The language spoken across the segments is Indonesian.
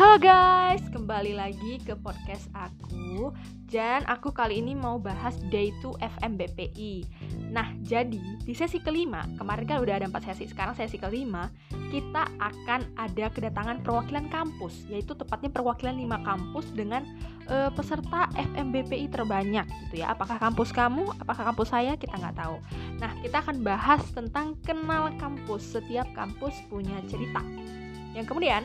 Halo guys, kembali lagi ke podcast aku. Dan aku kali ini mau bahas Day 2 FMBPI Nah, jadi di sesi kelima Kemarin kan udah ada 4 sesi, sekarang sesi kelima Kita akan ada kedatangan perwakilan kampus Yaitu tepatnya perwakilan 5 kampus dengan uh, peserta FMBPI terbanyak gitu ya. Apakah kampus kamu, apakah kampus saya, kita nggak tahu. Nah, kita akan bahas tentang kenal kampus. Setiap kampus punya cerita. Yang kemudian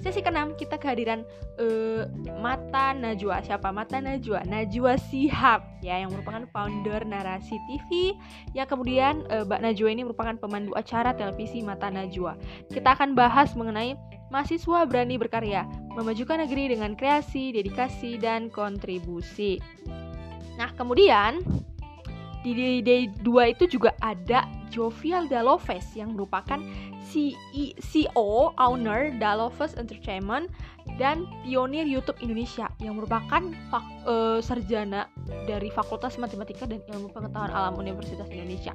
Sesi keenam kita kehadiran uh, Mata Najwa. Siapa Mata Najwa? Najwa Sihab ya yang merupakan founder Narasi TV. Yang kemudian uh, Mbak Najwa ini merupakan pemandu acara televisi Mata Najwa. Kita akan bahas mengenai mahasiswa berani berkarya, memajukan negeri dengan kreasi, dedikasi dan kontribusi. Nah, kemudian di day 2 itu juga ada Jovial Daloves yang merupakan CEO owner Daloves Entertainment dan pionir YouTube Indonesia yang merupakan uh, sarjana dari Fakultas Matematika dan Ilmu Pengetahuan Alam Universitas Indonesia.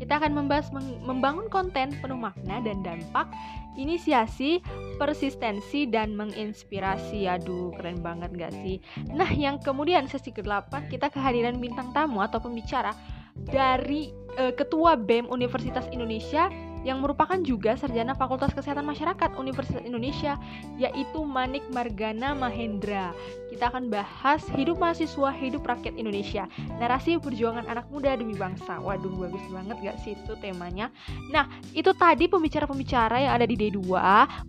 Kita akan membahas membangun konten penuh makna dan dampak, inisiasi, persistensi, dan menginspirasi. Aduh, keren banget gak sih? Nah, yang kemudian sesi ke-8 kita kehadiran bintang tamu atau pembicara dari uh, Ketua BEM Universitas Indonesia yang merupakan juga sarjana Fakultas Kesehatan Masyarakat Universitas Indonesia yaitu Manik Margana Mahendra. Kita akan bahas hidup mahasiswa, hidup rakyat Indonesia, narasi perjuangan anak muda demi bangsa. Waduh, bagus banget gak sih itu temanya? Nah, itu tadi pembicara-pembicara yang ada di D2.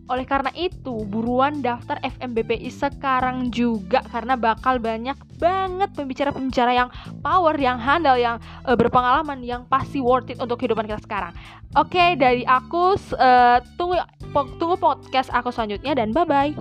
Oleh karena itu, buruan daftar FMBPI sekarang juga karena bakal banyak banget pembicara-pembicara yang power, yang handal, yang uh, berpengalaman, yang pasti worth it untuk kehidupan kita sekarang. Oke, okay, dari aku uh, tunggu tunggu podcast aku selanjutnya dan bye bye.